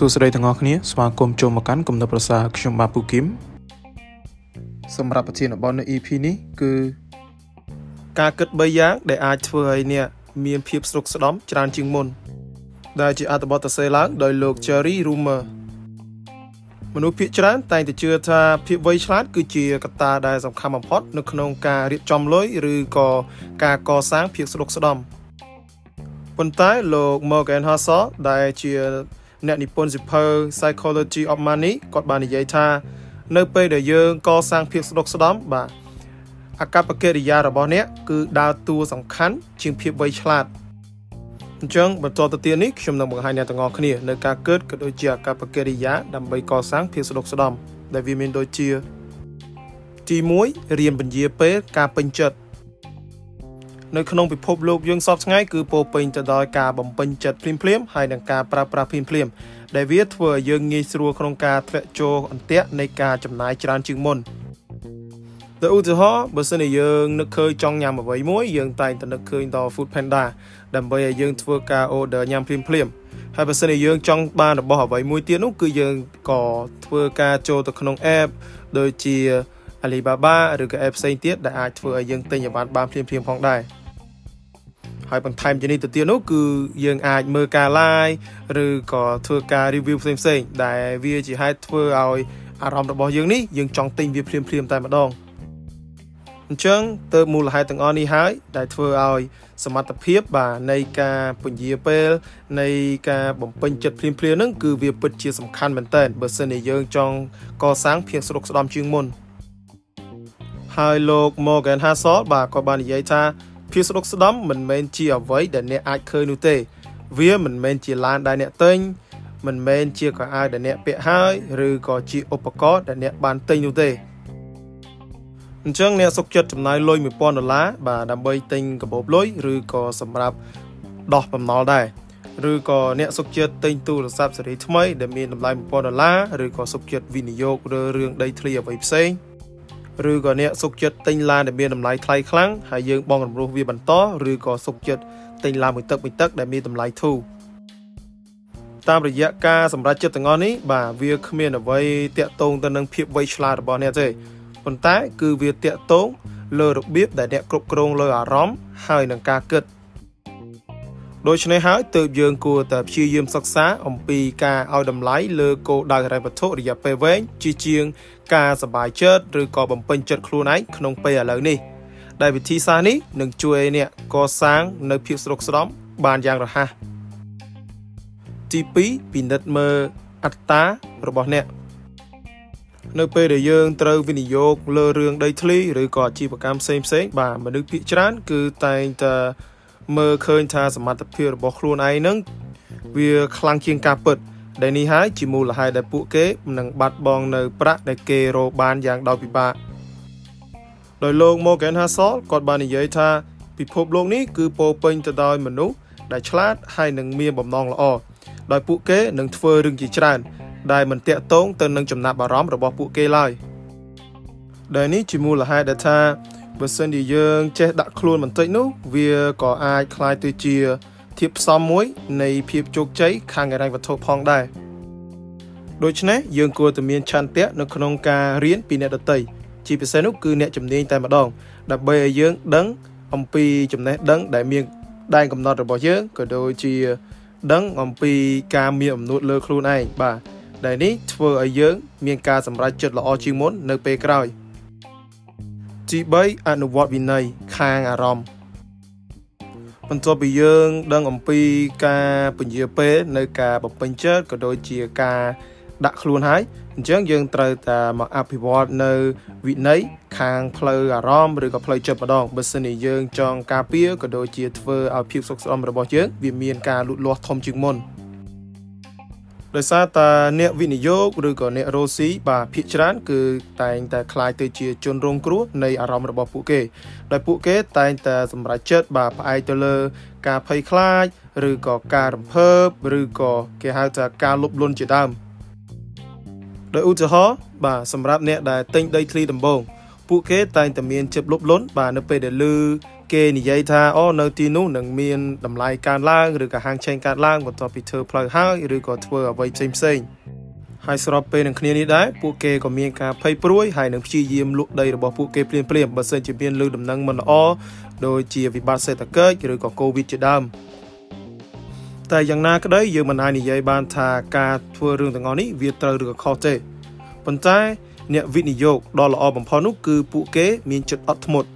សួស្តីទាំងអស់គ្នាស្វាគមន៍ចូលមកកាន់គំនិតប្រសាខ្ញុំបាទពូគឹមសម្រាប់ប្រធានបទនៅ EP នេះគឺការគិត3យ៉ាងដែលអាចធ្វើឲ្យអ្នកមានភាពស្រុកស្ដំច្រើនជាងមុន ដែលជាអត្ថបទសរសេរឡើងដោយលោក Jerry Rumer មនុស្សភាគច្រើនតែងតែជឿថាភាពវៃឆ្លាត គឺជាកត្តាដែលសំខាន់បំផុតនៅក្នុងការរៀបចំលុយឬក៏ការកសាងភាពស្រុកស្ដំប៉ុន្តែលោក Morgan Housel ដែលជា អ្នកនិពន្ធសិភៅ Psychology of Money គាត់បាននិយាយថា នៅពេលដែលយើងកសាងភាពស្ដុកស្ដំបាទអកប្បកិរិយារបស់អ្នកគឺដើរតួសំខាន់ជាងភាពវៃឆ្លាតអញ្ចឹងបន្តទៅទៀតនេះខ្ញុំនឹងបង្ហាញអ្នកទាំងអស់គ្នានៅការគិតក៏ដូចជាអកប្បកិរិយាដើម្បីកសាងភាពស្ដុកស្ដំដែលវាមានដូចជា ទី1រៀនពន្យាពេលការពេញចិត្ត នៅក្នុងពិភពលោកយើងសពថ្ងៃគឺពោពេញទៅដោយការបំពេញចិត្តភ្លាមៗហើយនឹងការប្រើប្រាស់ភ្លាមៗដែលវាធ្វើឲ្យយើងងាយស្រួលក្នុងការធ្លាក់ចូលអន្ទាក់នៃការចំណាយច្រើនជាងមុនទៅឧទាហរណ៍បើសិនជាយើងនឹកឃើញចង់ញ៉ាំអ្វីមួយយើងតែងតែនឹកឃើញដល់ Food Panda ដើម្បីឲ្យយើងធ្វើការ order ញ៉ាំភ្លាមភ្លាមហើយបើសិនជាយើងចង់បានរបស់អ្វីមួយទៀតនោះគឺយើងក៏ធ្វើការចូលទៅក្នុង app ដូចជា Alibaba ឬក៏ app ផ្សេងទៀតដែលអាចធ្វើឲ្យយើងទិញឲ្យបានបានភ្លាមភ្លាមផងដែរ ហើយបន្ថែមជានេះទៅទៀតនោះគឺយើងអាចមើលការ live ឬក៏ធ្វើការ review ផ្សេងផ្សេងដែលវាជាហេតុធ្វើឲ្យអារម្មណ៍របស់យើងនេះយើងចង់ទិញវាភ្លាមភ្លាមតែម្ដងអញ្ចឹងទៅមូលហេតុទាំងអស់នេះហើយដែលធ្វើឲ្យសមត្ថភាពបាទនៃការពន្យាពេលនៃការបំពេញចិត្តភ្លាមភ្លាមហ្នឹងគឺវាពិតជាសំខាន់មែនតើបើសិនជាយើងចង់កសាងភាពស្រុកស្ដំជាងមុនហើយលោក Morgan Housel បាទក៏បាននិយាយថា ភាពស្ដុកស្ដំមិនមែនជាអ្វីដែលអ្នកអាចឃើញនោះទេ វាមិនមែនជាឡានដែលអ្នកទិញមិនមែនជាកៅអៅដែលអ្នកពាក់ហើយឬក៏ជាឧបករណ៍ដែលអ្នកបានទិញនោះទេអញ្ចឹងអ្នកសុខចិត្តចំណាយលុយ1000ដុល្លារបាទដើម្បីទិញកាបូបលុយឬក៏សម្រាប់ដោះបំណុលដែរឬក៏អ្នកសុខចិត្តទិញទូរស័ព្ទស៊េរីថ្មីដែលមានតម្លៃ1000ដុល្លារឬក៏សុខចិត្តវិនិយោគលើរឿងដីធ្លីអ្វីផ្សេង ឬក៏អ្នកសុកចិត្តទិញឡានដែលមានតម្លៃថ្លៃខ្លាំងហើយយើងបងរំលោះវាបន្តឬក៏សុកចិត្តទិញឡានមួយទឹកមួយទឹកដែលមានតម្លៃធូរតាមរយៈការសម្រេចចិត្តទាំងអស់នេះបាទវាគ្មានអ្វីតាក់ទងទៅនឹងភាពវៃឆ្លាតរបស់អ្នកទេប៉ុន្តែ គឺវាតាក់ទងលើរបៀបដែលអ្នកគ្រប់គ្រងលើអារម្មណ៍ហើយនឹងការគិត ដូច្នេះហើយទើបយើងគួរតែព្យាយាមសិក្សាអំពីការឲ្យតម្លៃលើគោលដៅហិរញ្ញវត្ថុរយៈពេលវែងជាជាង ការសប្បាយចិត្តឬក៏បំពេញចិត្តខ្លួនឯងក្នុងពេលឥឡូវនេះដែលវិធីសាស្ត្រនេះនឹងជួយឲ្យអ្នកកសាងនៅភាពស្រុកស្រំបានយ៉ាងរហ័សទី2ពិនិត្យមើលអត្តារបស់អ្នកនៅពេលដែលយើងត្រូវវិនិយោគលើរឿងដីធ្លីឬក៏អាជីវកម្មផ្សេងផ្សេងបាទមនុស្សភាគច្រើនគឺតែងតែ មើលឃើញថាសមត្ថភាពរបស់ខ្លួនឯងនឹងវាខ្លាំងជាងការពិតដែលនេះហើយជាមូលហេតុដែលពួកគេនឹងបាត់បង់នៅប្រាក់ដែលគេរកបានយ៉ាងដោយពិបាកដោយលោក Morgan Housel គាត់បាននិយាយថាពិភពលោកនេះគឺពោពេញទៅដោយមនុស្សដែលឆ្លាតហើយនឹងមានបំណងល្អដោយពួកគេនឹងធ្វើរឿងជាច្រើន ដែលមិនតាក់ទងទៅនឹងចំណាប់អារម្មណ៍របស់ពួកគេឡើយដែលនេះជាមូលហេតុដែលថា បើសិនជាយើងចេះដាក់ខ្លួនបន្តិចនោះវាក៏អាចคล้ายទៅជាធៀបផ្សំមួយនៃភាពជោគជ័យខាងហិរញ្ញវត្ថុផងដែរដូច្នេះយើងគួរតែមានឆន្ទៈនៅក្នុងការរៀនពីអ្នកដទៃជាពិសេសនោះគឺអ្នកជំនាញតែម្ដងដើម្បីឲ្យយើងដឹងអំពីចំណេះដឹងដែលមានដែនកំណត់របស់យើងក៏ដូចជាដឹងអំពីការមានអំណួតលើខ្លួនឯងបាទដែលនេះធ្វើឲ្យយើងមានការសម្រេចចិត្តល្អជាងមុននៅពេលក្រោយ ទី3អនុវត្តវិន័យខាងអារម្មណ៍បន្ទាប់ពីយើងដឹងអំពីការពន្យាពេលនៅការបំពេញចិត្តក៏ដូចជាការដាក់ខ្លួនហើយអញ្ចឹងយើងត្រូវតែមកអភិវឌ្ឍនៅវិន័យខាងផ្លូវអារម្មណ៍ឬក៏ផ្លូវចិត្តម្ដងបើសិនជាយើងចង់ការពារក៏ដូចជាធ្វើឲ្យភាពសុខស្អំរបស់យើងវាមានការលូតលាស់ធំជាងមុន ដោយសារតែអ្នកវិនិយោគឬក៏អ្នករ៉ូស៊ីបាទភាគច្រើនគឺតែងតែคล้ายទៅជាជនរងគ្រោះនៃអារម្មណ៍របស់ពួកគេដោយពួកគេតែងតែសម្រេចចិត្តបាទផ្អែកទៅលើការភ័យខ្លាចឬក៏ការរំភើបឬក៏គេហៅថាការលុបលន់ជាដើមដោយឧទាហរណ៍បាទសម្រាប់អ្នកដែលទិញដីធ្លីដំបូងពួកគេតែងតែមានចិត្តលុបលន់បាទនៅពេលដែលឮ គេនិយាយថាអូនៅទីនោះនឹងមានតម្លៃកើនឡើងឬក៏ហាងឆេងកើនឡើងបន្ទាប់ពីធ្វើផ្លូវហើយឬក៏ធ្វើអ្វីផ្សេងផ្សេងហើយស្របពេលនឹងគ្នានេះដែរពួកគេក៏មានការភ័យព្រួយហើយនឹងព្យាយាមលក់ដីរបស់ពួកគេភ្លាមភ្លាមបើសិនជាមានលើដំណឹងមិនល្អដូចជាវិបត្តិសេដ្ឋកិច្ចឬក៏កូវីដជាដើមតែយ៉ាងណាក្តីយើងមិនអាចនិយាយបានថាការធ្វើរឿងទាំងអស់នេះវាត្រូវឬក៏ខុសទេប៉ុន្តែអ្នកវិនិយោគដ៏ល្អបំផុតនោះគឺពួកគេមានចិត្តអត់ធ្មត់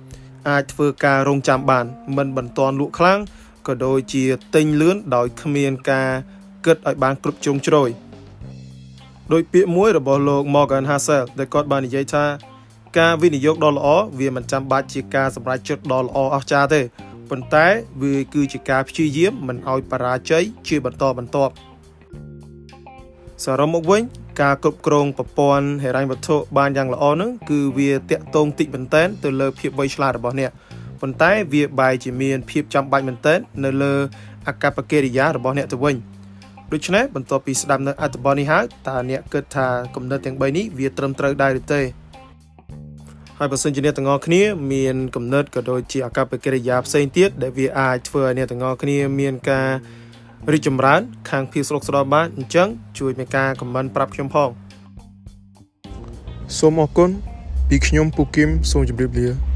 អាចធ្វើការរងចាំបាន មិនបន្តលក់ខ្លាំងក៏ដូចជាទិញលឿនដោយគ្មានការគិតឲ្យបានគ្រប់ជ្រុងជ្រោយដោយពាក្យមួយរបស់លោក Morgan Housel ដែលគាត់បាននិយាយថាការវិនិយោគដ៏ល្អវាមិនចាំបាច់ជាការសម្រេចចិត្តដ៏ល្អអស្ចារ្យទេប៉ុន្តែវាគឺជាការព្យាយាមមិនឲ្យបរាជ័យជាបន្តបន្ទាប់សរុបមកវិញ ការគ្រប់គ្រងប្រព័ន្ធហិរញ្ញវត្ថុបានយ៉ាងល្អនោះគឺវាតាក់ទងតិចមែនតែនទៅលើភាពវៃឆ្លាតរបស់អ្នកប៉ុន្តែវាបែរជាមានភាពចាំបាច់មែនតែននៅលើអកប្បកិរិយារបស់អ្នកទៅវិញដូច្នេះបន្ទាប់ពីស្ដាប់នៅអត្ថបទនេះហើយតើអ្នកគិតថាគំនិតទាំង3នេះវាត្រឹមត្រូវដែរឬទេហើយបើសិនជាអ្នកទាំងអស់គ្នាមានគំនិតក៏ដូចជាអកប្បកិរិយាផ្សេងទៀតដែលវាអាចធ្វើឲ្យអ្នកទាំងអស់គ្នាមានការ រីកចម្រើន ខាងភាពស្រុកស្រែបានអញ្ចឹងជួយមេការខមមិនប្រាប់ខ្ញុំផងសូមអរគុណពីខ្ញុំពូគឹមសូមជម្រាបលា